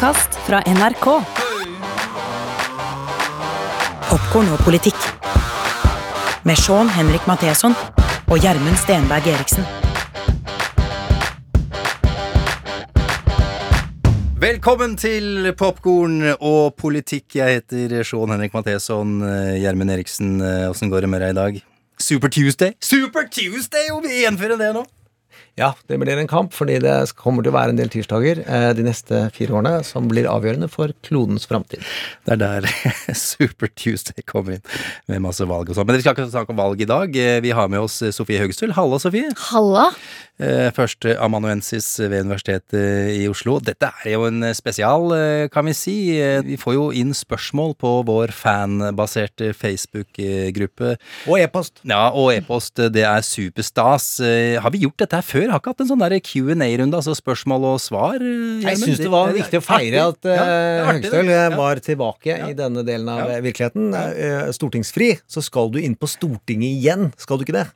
podkast fra NRK. Popkorn og politikk. Med Sean Henrik Matheson og Gjermund Stenberg Eriksen. Velkommen til Popkorn og politikk. Jeg heter Sean Henrik Matheson. Gjermund Eriksen, åssen går det med deg i dag? Super Tuesday! Super Tuesday! Om vi gjenfører det nå! Ja, det blir en kamp, fordi det kommer til å være en del tirsdager eh, de neste fire årene som blir avgjørende for klodens framtid. Det er der Super Tuesday kommer inn, med masse valg og sånn. Men vi skal ikke snakke om valg i dag. Eh, Vi har med oss Sofie Høgestøl. Halla, Sofie. Halla. Eh, Første ved Universitetet i Oslo. Dette er jo en spesial, eh, kan vi si. Eh, Vi får jo inn spørsmål på vår fanbaserte Facebook-gruppe. Og e-post. Ja, og e-post, det er superstas. Eh, Har vi gjort dette her før? Har ikke hatt en sånn der Q&A-runde, altså spørsmål og svar? eh, Jeg syns det var viktig å feire at Ja. Høgstøl Ja. var tilbake Ja. i denne delen av Ja. eh, virkeligheten. Eh, stortingsfri, så skal du inn på Stortinget igjen. Skal du ikke det?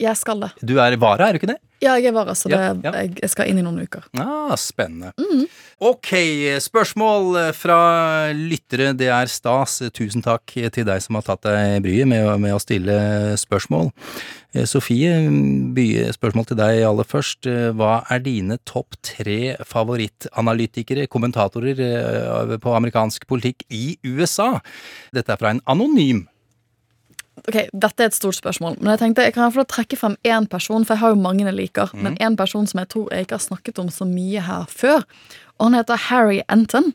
Jeg skal det. Du er vara, er du ikke det? Ja, jeg er vara, så det, Ja, ja. Jeg, jeg skal inn i noen uker. Ah, spennende. Ok, spørsmål fra lyttere. Det er stas. Tusen takk til deg som har tatt deg bryet med, med å stille spørsmål. Eh, Sofie, spørsmål til deg aller først. Eh, Hva er dine topp tre favorittanalytikere, kommentatorer eh, på amerikansk politikk i USA? Dette er fra en anonym. Ok, Dette er et stort spørsmål, men jeg tenkte jeg kan få trekke frem én person, for jeg har jo mange jeg liker, men én person som jeg tror jeg ikke har snakket om så mye her før. Og han heter Harry Enton.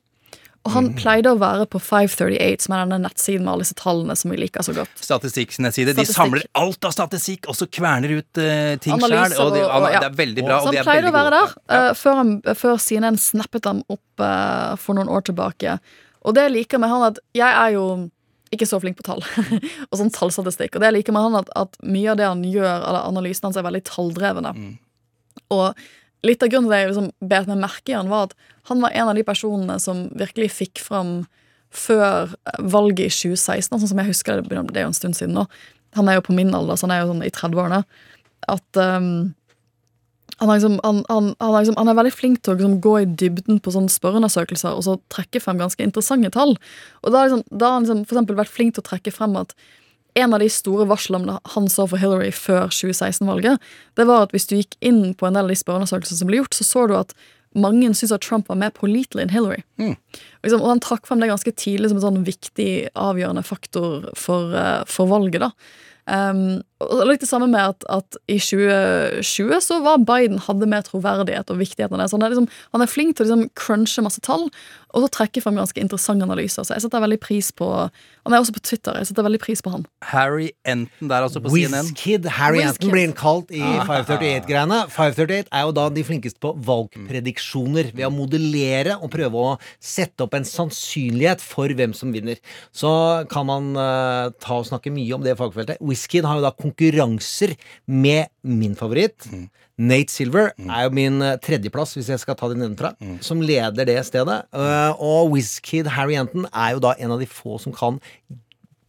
Og han pleide å være på 538, som er denne nettsiden med alle disse tallene som vi liker så godt. Statistikknettside. De Statistikk. samler alt av statistikk, og så kverner ut uh, ting sjøl. Og, det- og- og- ja. det er veldig bra. Så og de han pleide å være være der uh, Ja. eh, før, han, før CNN snappet ham opp uh, for noen år tilbake. Og det jeg liker med han, at jeg er jo ikke så flink på tall, og sånn tallstatistikk. Og det liker med han, at, at mye av det han gjør, eller analysene hans, er veldig talldrevne. Mm. Og litt av grunnen til det jeg liksom bet meg merke i han, var at han var en av de personene som virkelig fikk fram før valget i 2016, sånn som jeg husker det, det er jo en stund siden nå. Han er jo på min alder, så han er jo sånn i 30-årene. At um, han, er liksom, han, han, han, er liksom, han er veldig flink til å liksom gå i dybden på sånne spørreundersøkelser og så trekke frem ganske interessante tall. Og da, liksom, da har han liksom for vært flink til å trekke frem at en av de store varslene han så for Hillary før 2016-valget, det var at hvis du gikk inn på en del av de spørreundersøkelsene som ble gjort, så så du at mange syntes at Trump var mer pålitelig enn Hillary. Og Liksom, og han trakk frem det ganske tidlig som en sånn viktig, avgjørende faktor for, eh, for valget. da. Um, litt det samme med at, at i 2020 så var Biden hadde mer troverdighet og viktighet enn det. Så han, er liksom, han er flink til å liksom crunche masse tall og så trekke frem ganske interessante analyser. Så jeg setter veldig pris på Han er også på Twitter. Jeg setter veldig pris på han. Harry Enton der, altså, på CNN. Whizkid Harry Whiz Enton blir han kalt i 538-greiene. 538 er jo da de flinkeste på valgprediksjoner. Ved å modellere og prøve å sette opp en sannsynlighet for hvem som vinner. Så kan man uh, ta og snakke mye om det fagfeltet. Whiskid har jo da konkurranser med min favoritt. Nate Silver er jo min eh, tredjeplass, hvis jeg skal ta det nedenfra, som leder det stedet. Eh, og Wizkid Harry Anton er jo da en av de få som kan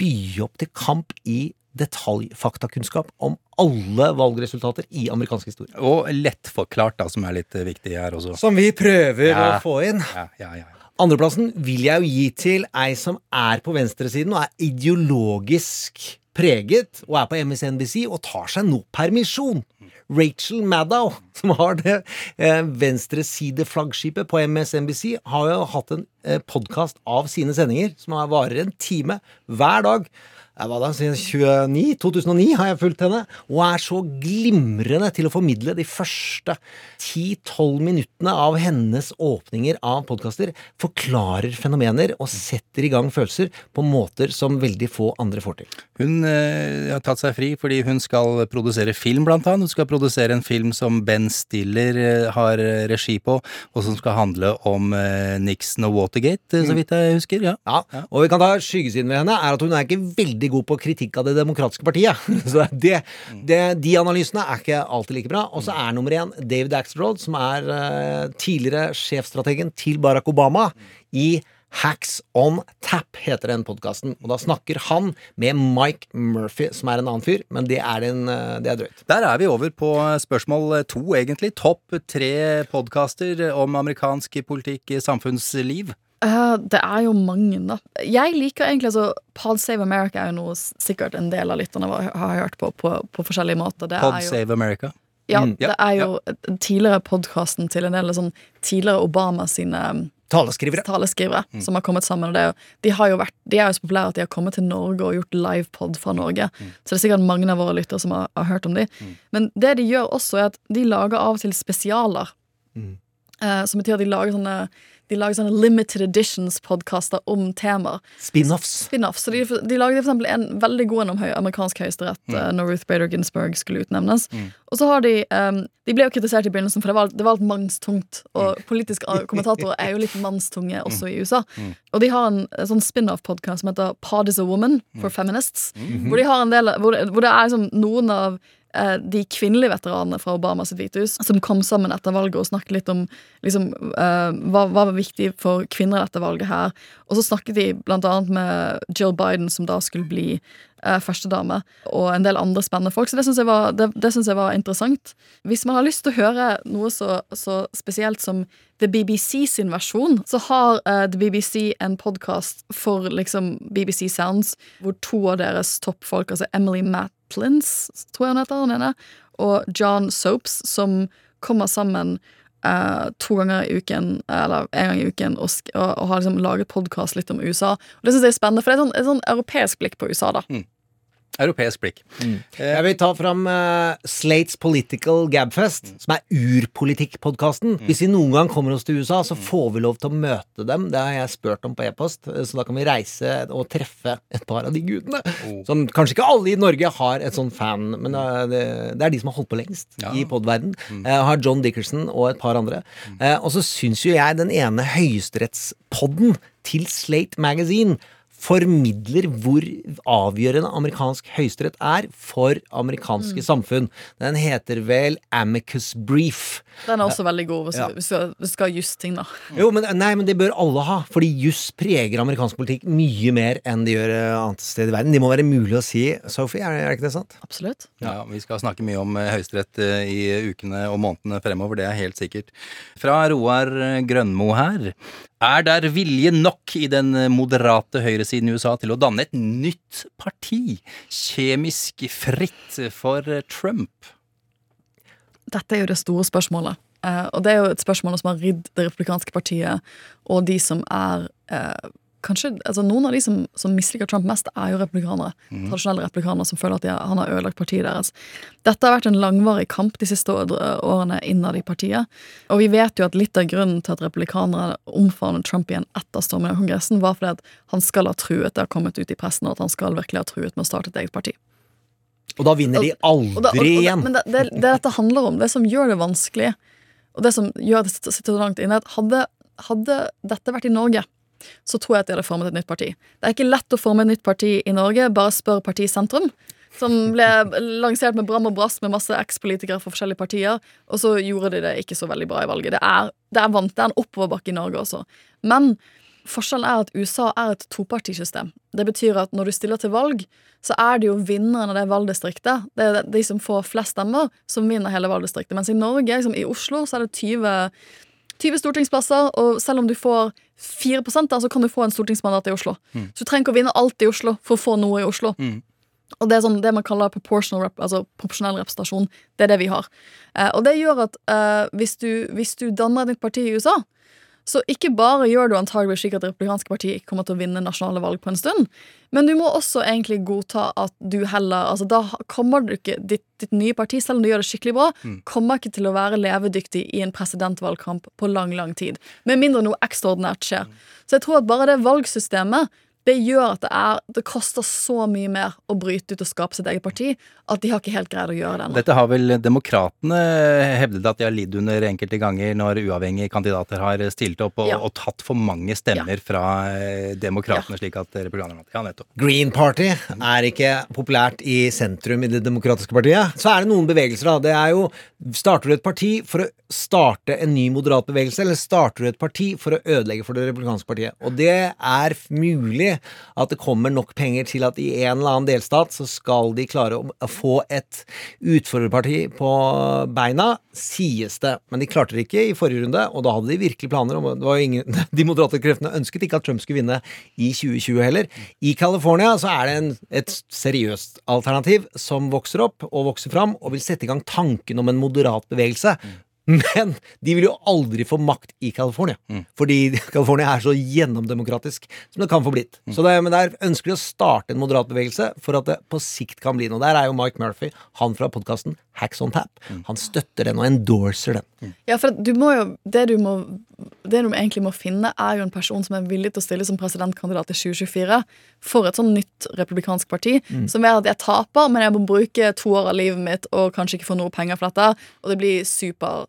by opp til kamp i detaljfaktakunnskap om alle valgresultater i amerikansk historie. Og lettforklart, da, som er litt eh, viktig her også. Som vi prøver Ja. å få inn. Ja, ja, ja. Andreplassen vil jeg jo gi til ei som er på venstresiden og er ideologisk preget, og er på MSNBC og tar seg nå permisjon. Rachel Maddow, som har det eh, venstresideflaggskipet på MSNBC, har jo hatt en podkast av sine sendinger som varer en time hver dag. Jeg var da siden 29, 2009 har jeg fulgt henne, og er så glimrende til å formidle de første 10-12 minuttene av hennes åpninger av podkaster. Forklarer fenomener og setter i gang følelser på måter som veldig få andre får til. Hun eh, har tatt seg fri fordi hun skal produsere film, blant annet. Hun skal produsere en film som Ben Stiller eh, har eh, regi på, og som skal handle om eh, Nixon og Watergate, eh, så vidt jeg husker. Ja. Ja, Og vi kan ta skyggesiden ved henne, er at hun er ikke veldig god på kritikk av Det demokratiske partiet. Så det, det, de analysene er ikke alltid like bra. Og så er nummer én David Axelrod, som er eh, tidligere sjefstrategen til Barack Obama i Hacks on Tap heter den podkasten. Og da snakker han med Mike Murphy, som er en annen fyr, men det er, en, eh, det er drøyt. Der er vi over på spørsmål to, egentlig. Topp tre podkaster om amerikansk politikk, samfunnsliv. Eh, det er jo mange, da. Jeg liker egentlig altså Pod Save America er jo noe sikkert en del av lytterne har hørt på på, på forskjellige måter. Det Pod jo, Save America. ja, Mm, ja, det er jo den tidligere podkasten til en del sånn tidligere Obama sine Taleskrivere. Taleskrivere. mm. som har kommet sammen. Og det de, har jo vært, de er jo så populære at de har kommet til Norge og gjort livepod fra Norge. Så det er sikkert mange av våre lyttere som har, har hørt om de. Men det de gjør også, er at de lager av og til spesialer. Eh, som betyr at de lager sånne de lager sånne limited editions-podkaster om temaer. Spin-offs. Spin-off. Så de, de lagde eksempel en veldig god en om høy, amerikansk høyesterett eh, når Ruth Bader Ginsburg skulle utnevnes. Og så har de um, De ble jo kritisert i begynnelsen, for det var, det var alt mannstungt. Og politiske uh, kommentatorer er jo litt mannstunge også i USA. Og de har en, en sånn spin-off-podkast som heter Pod is a Woman for Feminists. Hvor de har en del hvor det, hvor det er liksom noen av eh, de kvinnelige veteranene fra Obamas Hvithus som kom sammen etter valget og snakket litt om liksom, eh, hva, hva var viktig for kvinner dette valget her. Og så snakket de blant annet med Jill Biden, som da skulle bli eh, førstedame, og en del andre spennende folk. Så det syns jeg, det, det synes jeg var interessant. Hvis man har lyst til å høre noe så, så spesielt som The BBC sin versjon, så har eh, The BBC en podkast for liksom BBC Sounds, hvor to av deres toppfolk, altså Emily Matlins, tror jeg han heter, han ene, og John Soaps, som kommer sammen eh, to ganger i uken, eller en gang i uken, og, og, og har liksom laget podkast litt om USA. Og Det syns jeg er spennende, for det er sånn, et sånn europeisk blikk på USA, da. Europeisk blikk. Jeg vil ta fram uh, Slates Political Gabfest, som er urpolitikkpodkasten. Hvis vi noen gang kommer oss til USA, så får vi lov til å møte dem. Det har jeg spurt om på e-post, eh, så da kan vi reise og treffe et par av de gudene. Som kanskje ikke alle i Norge har et sånn fan, men eh, det, det er de som har holdt på lengst Ja. i podverden. Jeg har John Dickerson og et par andre. Uh, og så syns jo jeg den ene høyesterettspodden til Slate Magazine formidler hvor avgjørende amerikansk høyesterett er for amerikanske samfunn. Den heter vel Amicus Brief. Den er også veldig god hvis, Ja. vi skal ha justing, da. Jo, men, nei, men det bør alle ha, fordi juss preger amerikansk politikk mye mer enn det gjør eh, annet sted i verden. Det må være mulig å si, Sophie, er det, er det ikke det sant? Absolutt. Ja, Vi skal snakke mye om eh, Høyesterett eh, i ukene og månedene fremover, det er helt sikkert. Fra Roar Grønmo her. Er der vilje nok i den moderate høyresiden i USA til å danne et nytt parti? Kjemisk fritt for Trump? Dette er jo det store spørsmålet. Eh, og det er jo et spørsmål som har ridd det republikanske partiet, og de som er eh, Kanskje, altså Noen av de som, som misliker Trump mest, er jo republikanere. Tradisjonelle republikanere som føler at de, han har ødelagt partiet deres. Dette har vært en langvarig kamp de siste årene innad i partiet. Og vi vet jo at litt av grunnen til at republikanere omfavnet Trump igjen etter stormen av Kongressen, var fordi at han skal ha truet, det har kommet ut i pressen, og at han skal virkelig ha truet med å starte et eget parti. Og da vinner de aldri Og da- og- og igjen. Men det, det, det dette handler om, det som gjør det vanskelig, og det som gjør det sitter så langt inne, at hadde, hadde dette vært i Norge, så tror jeg at de hadde formet et nytt parti. Det er ikke lett å forme et nytt parti i Norge, bare spør Parti Sentrum. Som ble lansert med bram og brass med masse ekspolitikere fra forskjellige partier, og så gjorde de det ikke så veldig bra i valget. Det er, det er vant, det er en oppoverbakke i Norge også. Men Forskjellen er at USA er et topartisystem. Det betyr at når du stiller til valg, så er det jo vinneren av det valgdistriktet. Det er de som får flest stemmer, som vinner hele valgdistriktet. Mens i Norge, liksom i Oslo, så er det 20, 20 stortingsplasser, og selv om du får 4 der, så kan du få en stortingsmandat i Oslo. Så du trenger ikke å vinne alt i Oslo for å få noe i Oslo. Og det er sånn, det man kaller proportional rep, altså proporsjonell representasjon. Det er det vi har. Eh, og det gjør at eh, hvis, du, hvis du danner et nytt parti i USA, så ikke bare gjør du antagelig slik at det republikanske partiet ikke kommer til å vinne nasjonale valg på en stund, men du må også egentlig godta at du heller altså Da kommer du ikke ditt, ditt nye parti, selv om du gjør det skikkelig bra, kommer ikke til å være levedyktig i en presidentvalgkamp på lang, lang tid. Med mindre noe ekstraordinært skjer. Så jeg tror at bare det valgsystemet det gjør at det, er, det koster så mye mer å bryte ut og skape sitt eget parti at de har ikke helt greid å gjøre det ennå. Dette har vel demokratene hevdet at de har lidd under enkelte ganger når uavhengige kandidater har stilt opp og, Ja. og tatt for mange stemmer fra demokratene, demokratene, slik at republikanerne Ja, nettopp. Green Party er ikke populært i sentrum i det demokratiske partiet. Så er det noen bevegelser, da. Det er jo Starter du et parti for å starte en ny moderat bevegelse, eller starter du et parti for å ødelegge for det republikanske partiet? Og det er f- at det kommer nok penger til at i en eller annen delstat så skal de klare å få et utfordrerparti på beina, sies det. Men de klarte det ikke i forrige runde, og da hadde de virkelig planer om det var jo ingen, De moderate kreftene ønsket ikke at Trump skulle vinne i 2020 heller. I California så er det en, et seriøst alternativ som vokser opp og vokser fram, og vil sette i gang tanken om en moderat bevegelse. Men de vil jo aldri få makt i California, fordi California er så gjennomdemokratisk som det kan få blitt. Så det, men der ønsker de å starte en moderat bevegelse for at det på sikt kan bli noe. Der er jo Mike Murphy, han fra podkasten Hacks on Tap. Han støtter den og endorser den. Ja, for du må jo, det du må Det du egentlig må finne, er jo en person som er villig til å stille som presidentkandidat i 2024 for et sånn nytt republikansk parti, som er at jeg taper, men jeg må bruke to år av livet mitt og kanskje ikke få noe penger for dette, og det blir super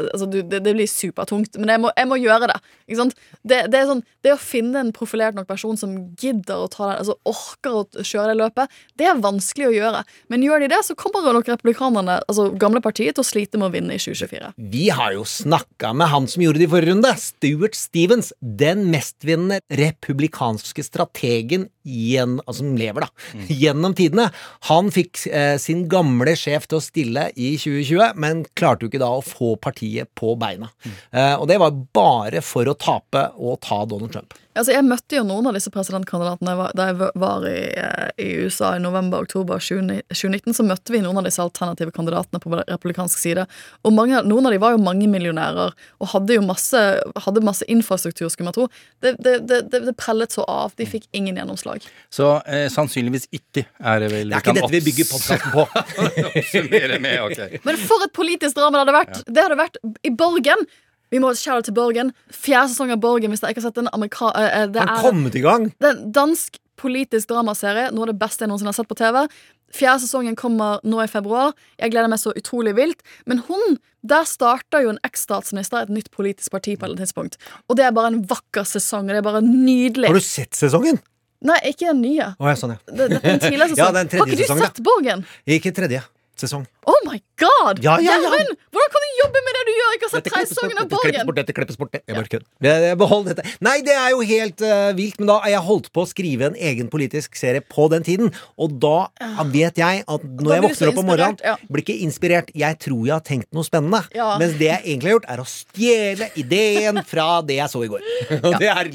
Altså, du, det, det blir supertungt, men jeg må, jeg må gjøre det. Ikke sant? Det, det er sånn Det å finne en profilert nok person som gidder å ta den, altså orker å kjøre det løpet, det er vanskelig å gjøre. Men gjør de det, så kommer nok republikanerne, altså gamle partiet, til å slite med å vinne i 2024. Vi har jo snakka med han som gjorde det i forrige runde, Stuart Stevens, den mestvinnende republikanske strategen gjen, altså, som lever, da, gjennom tidene. Han fikk eh, sin gamle sjef til å stille i 2020, men klarte jo ikke da å få partiet på beina. Eh, og det var bare for å tape og ta Donald Trump. Altså, jeg møtte jo noen av disse presidentkandidatene da jeg var i, eh, i USA i november-oktober 2019. Så møtte vi noen av disse alternative kandidatene på republikansk side. Og mange, noen av de var jo mangemillionærer og hadde jo masse, hadde masse infrastruktur, skulle man tro. Det, det, det, det, det prellet så av. De fikk ingen gjennomslag. Så eh, sannsynligvis ikke er det vel Det er ikke dette vi bygger podkasten på. Med, okay. Men for et politisk drama det hadde vært! Det hadde vært i Borgen. Vi må shout out til Borgen. Fjerde sesong av Borgen, hvis dere ikke har sett den. Amerika eh, det Han er kommet i gang. Det er en dansk politisk dramaserie. Noe av det beste jeg noensinne har sett på TV. Fjerde sesongen kommer nå i februar. Jeg gleder meg så utrolig vilt. Men hun, der starter jo en eks-statsminister et nytt politisk parti på et tidspunkt. Og det er bare en vakker sesong. Og det er bare nydelig. Har du sett sesongen? Nei, ikke den nye. Oh, ja, sånn, ja. Det, det er en tidligere sesongen. Ja, det er en tredje har ikke du sesong, da. sett Borgen? Ikke tredje sesong. Oh my god! Ja, ja, ja. Gjermund! Hvordan kan du jobbe med det du gjør? Jeg har sett tre klippes bort, sesonger av dette klippes bort, dette klippes bort. Jeg bare kødder. Det- det- Behold dette. Nei, det er jo helt uh, vilt, men da har jeg holdt på å skrive en egen politisk serie på den tiden, og da vet jeg at når jeg våkner opp om morgenen, ja. blir ikke inspirert. Jeg tror jeg har tenkt noe spennende. Ja. Mens det jeg egentlig har gjort, er å stjele ideen fra det jeg så i går. Og det er,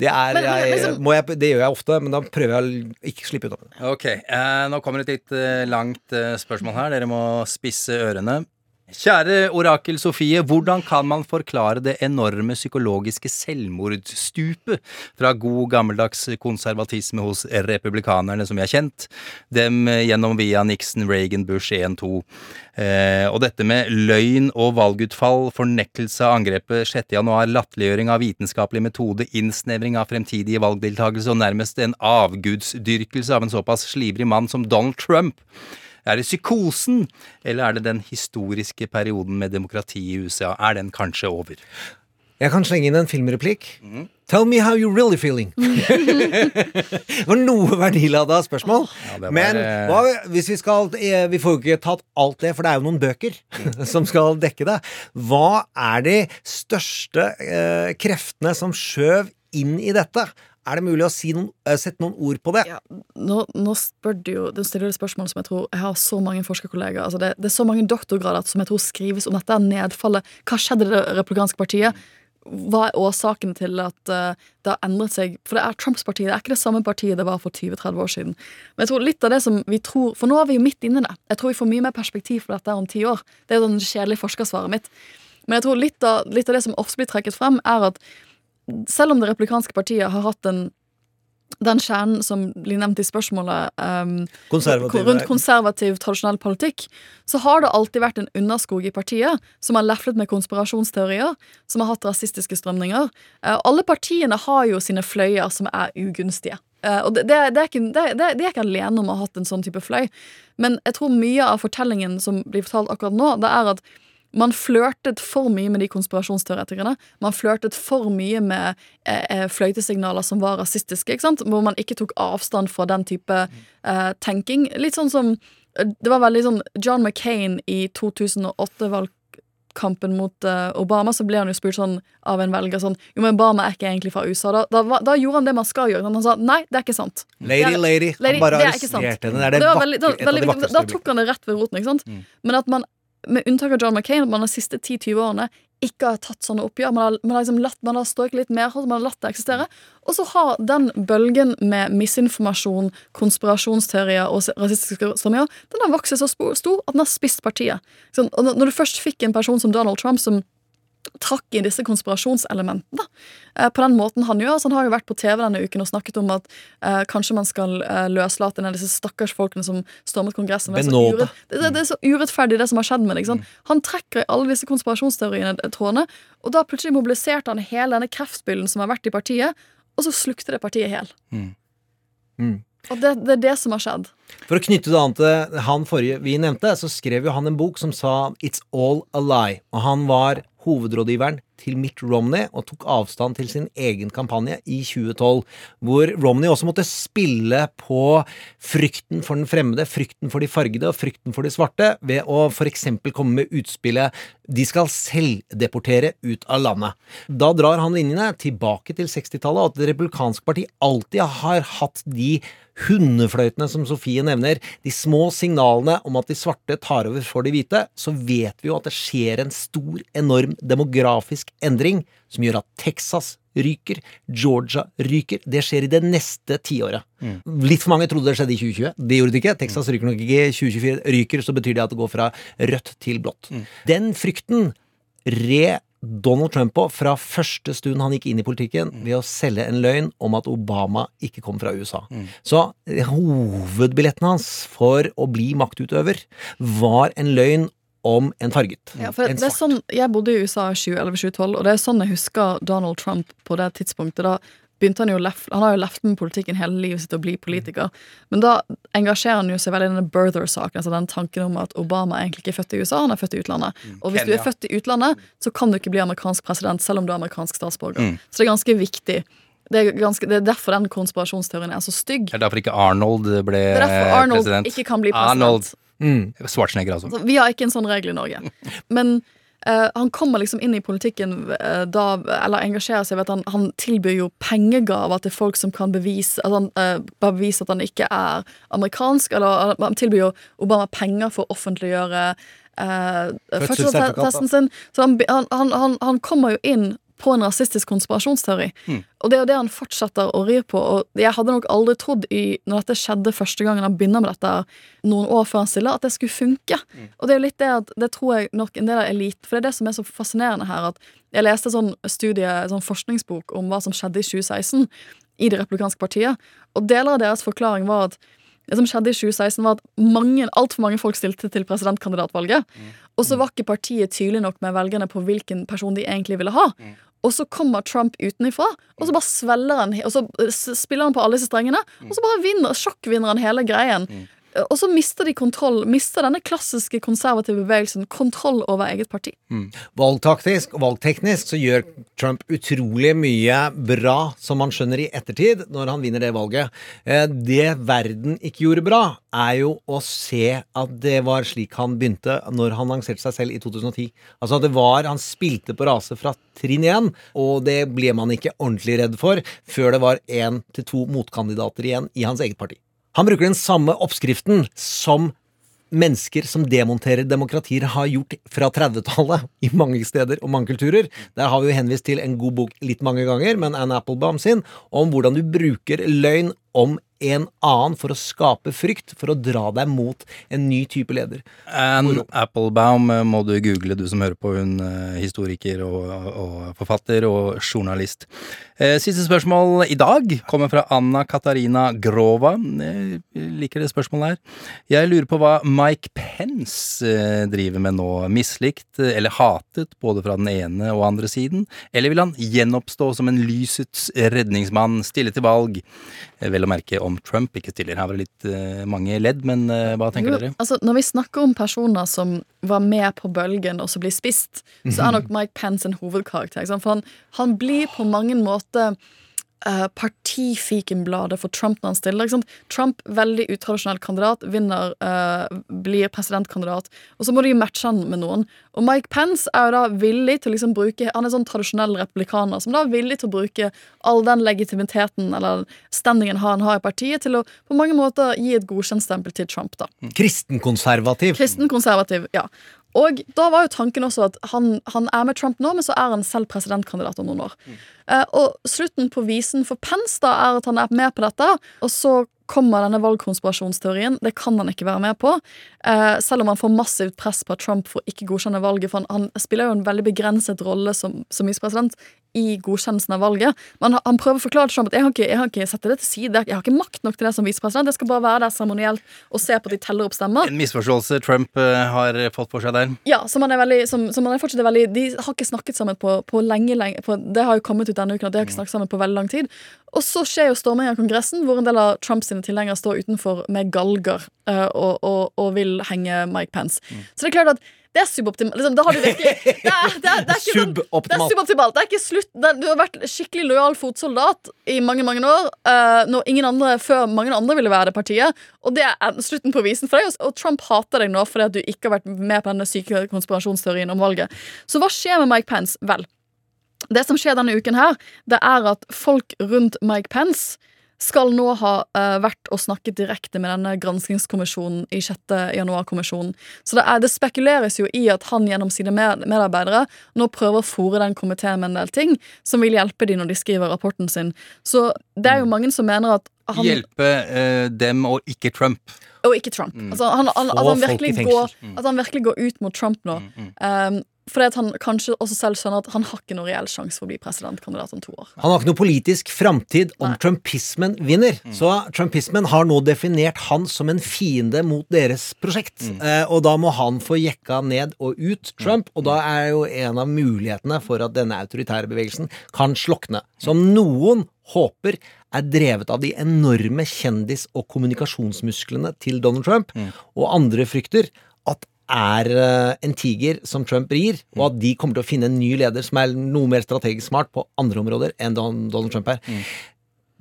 det er Men- jeg, liksom- må jeg, Det gjør jeg ofte, men da prøver jeg å ikke slippe ut av det. Ok, uh, nå kommer et litt uh, langt spørsmål her. Dere må spisse ørene. Kjære orakel Sofie, hvordan kan man forklare det enorme psykologiske selvmordsstupet fra god gammeldags konservatisme hos republikanerne som vi har kjent, dem gjennom via Nixon, Reagan, Bush 1-2, eh, og dette med løgn og valgutfall, fornektelse av angrepet 6. januar, latterliggjøring av vitenskapelig metode, innsnevring av fremtidige valgdeltakelse og nærmest en avgudsdyrkelse av en såpass slibrig mann som Donald Trump. Er det psykosen, eller er det den historiske perioden med demokrati i USA? Er den kanskje over? Jeg kan slenge inn en filmreplikk. Tell me how you really feeling. det var noe verdilada spørsmål. Ja, var, Men eh, hva, hvis vi skal eh, Vi får jo ikke tatt alt det, for det er jo noen bøker som skal dekke det. Hva er de største eh, kreftene som skjøv inn i dette? Er det mulig å si noen, eh, sette noen ord på det? Ja, nå, nå spør du jo Du stiller det spørsmålet som jeg tror Jeg har så mange forskerkollegaer. Altså det, det er så mange doktorgrader som jeg tror skrives om dette nedfallet. Hva skjedde i det republikanske partiet? Hva er årsaken til at uh, det har endret seg? For det er Trumps parti, det er ikke det samme partiet det var for 20-30 år siden. Men jeg tror litt av det som vi tror For nå er vi jo midt inni det. Jeg tror vi får mye mer perspektiv på dette om ti år. Det er jo det kjedelige forskersvaret mitt. Men jeg tror litt av, litt av det som ofte blir trekket frem, er at selv om det replikanske partiet har hatt den, den kjernen som blir nevnt i spørsmålet um, rundt konservativ, tradisjonell politikk, så har det alltid vært en underskog i partiet som har leflet med konspirasjonsteorier, som har hatt rasistiske strømninger. Uh, alle partiene har jo sine fløyer som er ugunstige. Uh, og det, det, er ikke, det, det, De er ikke alene om å ha hatt en sånn type fløy. Men jeg tror mye av fortellingen som blir fortalt akkurat nå, det er at man flørtet for mye med de konspirasjonsteoretikerne. Man flørtet for mye med eh, eh, fløytesignaler som var rasistiske. ikke sant? Hvor man ikke tok avstand fra den type eh, tenking. Litt sånn som Det var veldig sånn John McCain i 2008-valgkampen mot eh, Obama, så ble han jo spurt sånn av en velger sånn Jo, men Obama er ikke egentlig fra USA. Da, da, da gjorde han det man skal gjøre. Han sa nei, det er ikke sant. Lady, lady. Lady, Han bare det er ikke sant. arresterte henne. Det er det det veldig, da, veldig da tok han det rett ved roten. ikke sant? Men at man, med unntak av John McCain, at man de siste 10-20 årene ikke har tatt sånne oppgjør. Man har, man har liksom latt, man har strøket litt mer, man har latt det eksistere. Og så har den bølgen med misinformasjon, konspirasjonsteorier og rasistiske strømmer, den har vokst så stor at den har spist partiet. Sånn, og når du først fikk en person som Donald Trump som trakk i disse konspirasjonselementene. Eh, på den måten han gjør. Så han har jo vært på TV denne uken og snakket om at eh, kanskje man skal eh, løslate en av disse stakkars folkene som stormet Kongressen. Det er, urett, det, det, det er så urettferdig, det som har skjedd med det. sant? Han trekker i alle disse konspirasjonsteoriene eh, trådene, og da plutselig mobiliserte han hele denne kreftbylden som har vært i partiet, og så slukte det partiet hel. Mm. Og det, det er det som har skjedd. For å knytte det an til han forrige vi nevnte, så skrev jo han en bok som sa 'It's all a lie'. Og han var hovedrådgiveren til Mitt Romney og tok avstand til sin egen kampanje i 2012, hvor Romney også måtte spille på frykten for den fremmede, frykten for de fargede og frykten for de svarte, ved å f.eks. komme med utspillet 'De skal selvdeportere ut av landet'. Da drar han linjene tilbake til 60-tallet, og at Det republikanske parti alltid har hatt de hundefløytene som Sofie nevner, de små signalene om at de svarte tar over for de hvite, så vet vi jo at det skjer en stor, enorm demografisk endring som gjør at Texas ryker, Georgia ryker. Det skjer i det neste tiåret. Litt for mange trodde det skjedde i 2020. Det gjorde det ikke. Texas ryker nok ikke 2024. Ryker, så betyr det at det går fra rødt til blått. Den frykten re Donald Trump på fra første stund han gikk inn i politikken ved å selge en løgn om at Obama ikke kom fra USA. Så eh, hovedbilletten hans for å bli maktutøver var en løgn om en farget. Ja, for en er svart. sånn, Jeg bodde i USA i 2011-2012, og det er sånn jeg husker Donald Trump på det tidspunktet. Da begynte Han jo lef, han har jo left med politikken hele livet sitt å bli politiker. Men da engasjerer han jo seg veldig i denne birther-saken. altså Den tanken om at Obama egentlig ikke er født i USA, han er født i utlandet. Og hvis du er født i utlandet, så kan du ikke bli amerikansk president selv om du er amerikansk statsborger. Så det er ganske viktig. Det er, ganske, det er derfor den konspirasjonsteorien er så stygg. Det er derfor ikke Arnold ble Det er derfor Arnold president. ikke kan bli president. Arnold Mm. Schwarzenegger, altså. Altså, vi har ikke en sånn regel i Norge. Men Uh, han kommer liksom inn i politikken uh, da, eller engasjerer seg ved at han, han tilbyr jo pengegaver til folk som kan bevise at han, uh, bevise at han ikke er amerikansk. Eller han tilbyr jo Obama penger for å offentliggjøre eh, fødselsattesten sin. Så han, han, han, han, han kommer jo inn på en rasistisk konspirasjonsteori. Og det er jo det han fortsetter å ri på. Og jeg hadde nok aldri trodd i, når dette skjedde første gangen han begynner med dette noen år før han stiller, at det skulle funke. Og det er jo litt det at det tror jeg nok en del av eliten For det er det som er så fascinerende her, at jeg leste en sånn studie, sånn forskningsbok om hva som skjedde i 2016 i Det republikanske partiet, og deler av deres forklaring var at det som skjedde i 2016 var at mange, Altfor mange folk stilte til presidentkandidatvalget. Og så var ikke partiet tydelig nok med velgerne på hvilken person de egentlig ville ha. Og så kommer Trump utenifra, og så bare svelger han Og så spiller han på alle disse strengene, og så bare vinner, sjokkvinner han hele greien. Og så mister de kontroll, mister denne klassiske konservative bevegelsen kontroll over eget parti. Valgtaktisk og valgteknisk så gjør Trump utrolig mye bra, som man skjønner i ettertid, når han vinner det valget. Eh, Det verden ikke gjorde bra, er jo å se at det var slik han begynte når han lanserte seg selv i 2010. Altså at det var, Han spilte på rase fra trinn én, og det ble man ikke ordentlig redd for før det var én til to motkandidater igjen i hans eget parti. Han bruker den samme oppskriften som mennesker som demonterer demokratier har gjort fra 30-tallet i mange steder og mange kulturer. Der har vi jo henvist til en god bok litt mange ganger, men Anne Applebaum sin, om hvordan du bruker løgn om en annen for å skape frykt, for å dra deg mot en ny type leder. Anne Applebaum eh, må du google, du som hører på. Hun eh, historiker og, og forfatter og journalist. Eh, Siste spørsmål i dag kommer fra Anna Katarina Grova. Jeg liker det spørsmålet her. Jeg lurer på hva Mike Pence driver med nå. Mislikt eller hatet både fra den ene og andre siden? Eller vil han gjenoppstå som en lysets redningsmann, stille til valg? Vel å merke om Trump ikke stiller. Her var det litt uh, mange ledd, men uh, hva tenker Jo, dere? Altså, når vi snakker om personer som var med på bølgen og så blir spist, så er nok Mike Pence en hovedkarakter. For han, han blir på mange måter uh, partifikenbladet for Trump når han stiller. Trump, veldig utradisjonell kandidat, vinner, uh, blir presidentkandidat. Og så må de matche han med noen. Og Mike Pence er jo da villig til å liksom bruke Han er sånn tradisjonell republikaner som da er villig til å bruke all den legitimiteten eller standingen han har i partiet, til å på mange måter gi et godkjentstempel til Trump. da Kristenkonservativ. Kristenkonservativ, ja. Og da var jo tanken også at han, han er med Trump nå, men så er han selv presidentkandidat om noen år. Eh, og slutten på visen for Pence da er at han er med på dette, og så kommer denne valgkonspirasjonsteorien. Det kan han ikke være med på. Eh, selv om han får massivt press på Trump for ikke godkjenne valget. For han, han spiller jo en veldig begrenset rolle som, som visepresident i godkjennelsen av valget. Men han, han prøver å forklare til Trump at jeg har ikke, jeg har ikke sette det til side. Jeg har ikke makt nok til det som visepresident. Jeg skal bare være der seremonielt og se på at de teller opp stemmer. En misforståelse Trump eh, har fått for seg der. Ja, som han er veldig som, som han er fortsatt veldig De har ikke snakket sammen på, på lenge, lenge på, Det har jo kommet ut denne uken at de har ikke snakket sammen på veldig lang tid. Og så skjer jo stormingen av Kongressen, hvor en del av Trumps sine tilhengere står utenfor med galger eh, og, og, og vil henge Mike Pence. Så det er klart at det er suboptimalt. Liksom, det det det er ikke det er Suboptimalt. Det er ikke slutt. Du har vært skikkelig lojal fotsoldat i mange mange år, uh, når ingen andre før mange andre ville være det partiet. Og det er slutten på visen for deg. Og Trump hater deg nå fordi at du ikke har vært med på denne syke konspirasjonsteorien om valget. Så hva skjer med Mike Pence? Vel, det som skjer denne uken her, det er at folk rundt Mike Pence skal nå ha eh, vært og snakket direkte med denne granskingskommisjonen i 6. januar-kommisjonen. Så det, er, det spekuleres jo i at han gjennom sine med- medarbeidere nå prøver å fòre den komiteen med en del ting som vil hjelpe de når de skriver rapporten sin. Så det er jo mange som mener at han Hjelpe eh, dem og ikke Trump. Og ikke Trump. Altså, han, han, at, han virkelig går, at han virkelig går ut mot Trump nå. Um, fordi at han kanskje også selv skjønner at han har ikke noen reell sjanse for å bli presidentkandidat om to år. Han har ikke noe politisk framtid om Nei. trumpismen vinner. Så trumpismen har nå definert han som en fiende mot deres prosjekt. Eh, og da må han få jekka ned og ut Trump, og da er jo en av mulighetene for at denne autoritære bevegelsen kan slokne. Som noen håper er drevet av de enorme kjendis- og kommunikasjonsmusklene til Donald Trump, og andre frykter er eh, en tiger som Trump rir, og at de kommer til å finne en ny leder som er noe mer strategisk smart på andre områder enn Donald Trump er.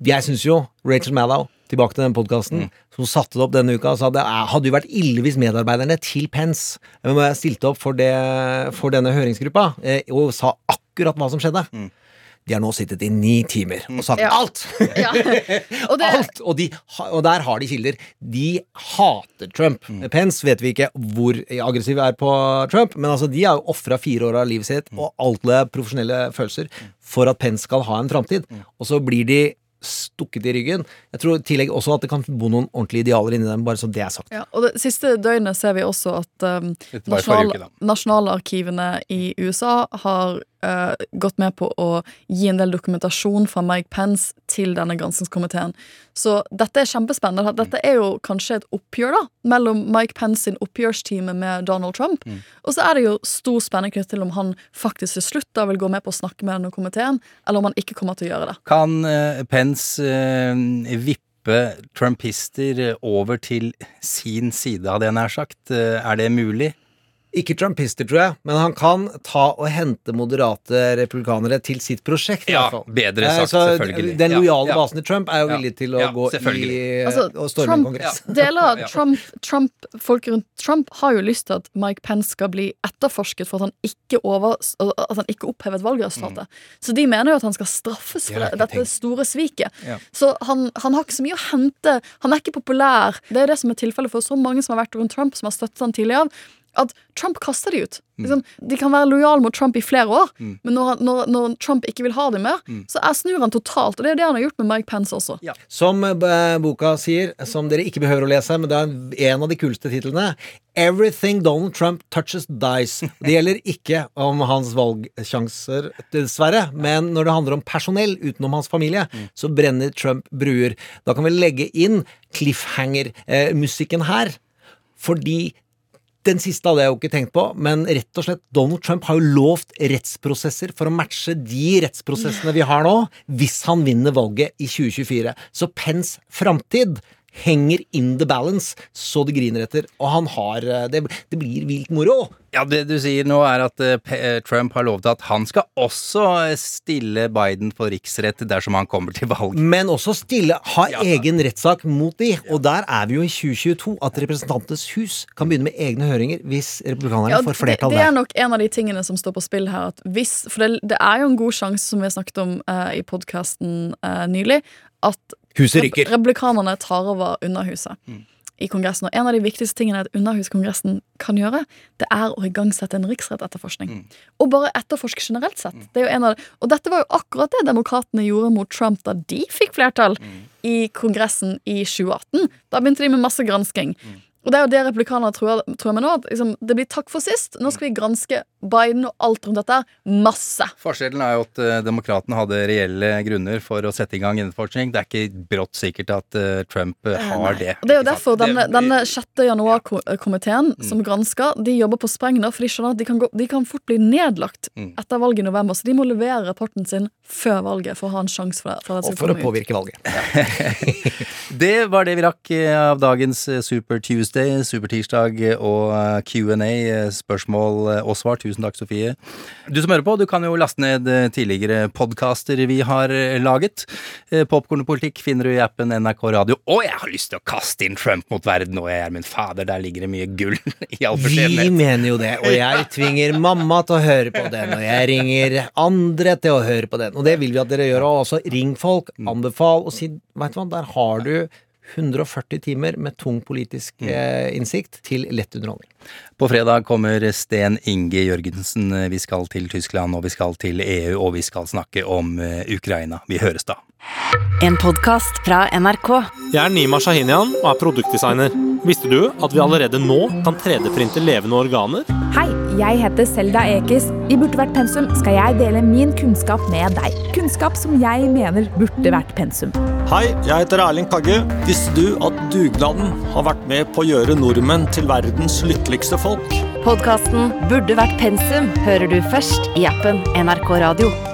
Jeg syns jo Rachel Maddow, tilbake til den podkasten, som satte det opp denne uka, sa det er- hadde jo vært ille hvis medarbeiderne til Pence eh, stilte opp for, det, for denne høringsgruppa eh, og sa akkurat hva som skjedde. De har nå sittet i ni timer og sagt Ja. alt! Ja. Og det, Alt! Og, de, og der har de kilder. De hater Trump. Pence vet vi ikke hvor aggressiv er på Trump, men altså de har jo ofra fire år av livet sitt og alle profesjonelle følelser for at Pence skal ha en framtid. Og så blir de stukket i ryggen. Jeg tror i tillegg også at det kan bo noen ordentlige idealer inni dem, bare så det er sagt. ja, og det siste døgnet ser vi også at um, nasjonal, nasjonalarkivene i USA har uh, gått med på å gi en del dokumentasjon fra Mike Pence til denne granskingskomiteen. Så dette er kjempespennende. Dette er jo kanskje et oppgjør da mellom Mike Pence sin oppgjørstime med Donald Trump. Og så er det jo stor spenning knyttet til om han faktisk til slutt da vil gå med på å snakke med denne komiteen, eller om han ikke kommer til å gjøre det. Kan uh, Pence uh, vippe trumpister over til sin side, hadde jeg nær sagt? Er det mulig? Ikke trumpister, tror jeg, men han kan ta og hente moderate republikanere til sitt prosjekt. i Ja, bedre Eh, sagt, så selvfølgelig. Den lojale ja. basen til Trump er jo Ja, villig til å ja, gå i. Altså, og storme Trump- kongress. Deler av Trump, Trump, folk rundt Trump har jo lyst til at Mike Pence skal bli etterforsket for at han ikke, over, at han ikke opphevet valgresultatet. Så de mener jo at han skal straffes for Det dette store sviket. Ja. Så han, han har ikke så mye å hente. Han er ikke populær. Det er det som er tilfellet for så mange som har vært rundt Trump, som har støttet han tidligere. At Trump kaster de ut. Mm. de kan være lojale mot Trump i flere år, men når, når, når Trump ikke vil ha dem mer, så er snur han totalt. Og det er det han har gjort med Mike Pence også. Ja. Som eh, boka sier, som dere ikke behøver å lese, men det er en av de kuleste titlene. Everything Donald Trump touches dies. Det gjelder ikke om hans valgsjanser, dessverre, men når det handler om personell utenom hans familie, så brenner Trump bruer. Da kan vi legge inn cliffhanger-musikken her, fordi den siste hadde jeg jo ikke tenkt på, men rett og slett Donald Trump har jo lovt rettsprosesser for å matche de rettsprosessene vi har nå, hvis han vinner valget i 2024. Så Pence framtid henger in the balance, så det griner etter. Og han har eh, Det, det blir vilt moro. Ja, det du sier nå er at eh, eh, Trump har lovet at han skal også stille Biden for riksrett dersom han kommer til valg. Men også stille, ha Ja. egen rettssak mot de. Og der er vi jo i 2022, at Representantenes hus kan begynne med egne høringer hvis republikanerne Ja, får flertall det, det er nok en av de tingene som står på spill her. At hvis, for det, det er jo en god sjanse, som vi har snakket om uh, i podkasten nylig, at Huset ryker. republikanerne tar over Underhuset i Kongressen. Og en av de viktigste tingene et Underhuskongressen kan gjøre, det er å igangsette en riksrettetterforskning. Og bare etterforske generelt sett. Det en av det. Og dette var jo akkurat det demokratene gjorde mot Trump da de fikk flertall i Kongressen i 2018. Da begynte de med masse gransking. Og det er jo det republikanerne tror, tror med nå. At liksom, det blir takk for sist. Nå skal vi granske Biden og alt rundt dette. Masse. Forskjellen er jo at uh, demokratene hadde reelle grunner for å sette i gang innforskning. Det er ikke brått sikkert at uh, Trump eh, har det. Og Det er jo derfor denne, Det- denne 6. januar-komiteen som gransker, de jobber på spreng nå, for de skjønner at de kan, gå, de kan fort bli nedlagt etter valget i november. Så de må levere rapporten sin før valget for å ha en sjanse for det. For det Og for å påvirke ut. valget. Det var det vi rakk av dagens Super Tuesday, Super Tirsdag og Q&A, spørsmål og svar. Tusen takk, Sofie. Du som hører på, du kan jo laste ned eh, tidligere podkaster vi har eh, laget. Eh, Popkorn og politikk finner du i appen NRK Radio. Og jeg har lyst til å kaste inn Trump mot verden og jeg er min fader, der ligger det mye gull i all Vi mener jo det, og jeg tvinger mamma til å høre på den, og jeg ringer andre til å høre på den, og det vil vi at dere gjør også. Ring folk, anbefal, og si Vet du hva, der har du 140 timer med tung politisk eh, innsikt til lett underholdning. På fredag kommer Sten Inge Jørgensen. Vi skal til Tyskland, og vi skal til EU, og vi skal snakke om eh, Ukraina. Vi høres da. En podkast fra NRK. Jeg er Nima Shahinian og er produktdesigner. Visste du at vi allerede nå kan 3D-printe levende organer? Hei, jeg heter Selda Ekiz. I Burde vært pensum skal jeg dele min kunnskap med deg. Kunnskap som jeg mener burde vært pensum. Hei, jeg heter Erling Kagge. Visste du at dugnaden har vært med på å gjøre nordmenn til verdens lykkeligste folk? Podkasten Burde vært pensum hører du først i appen NRK Radio.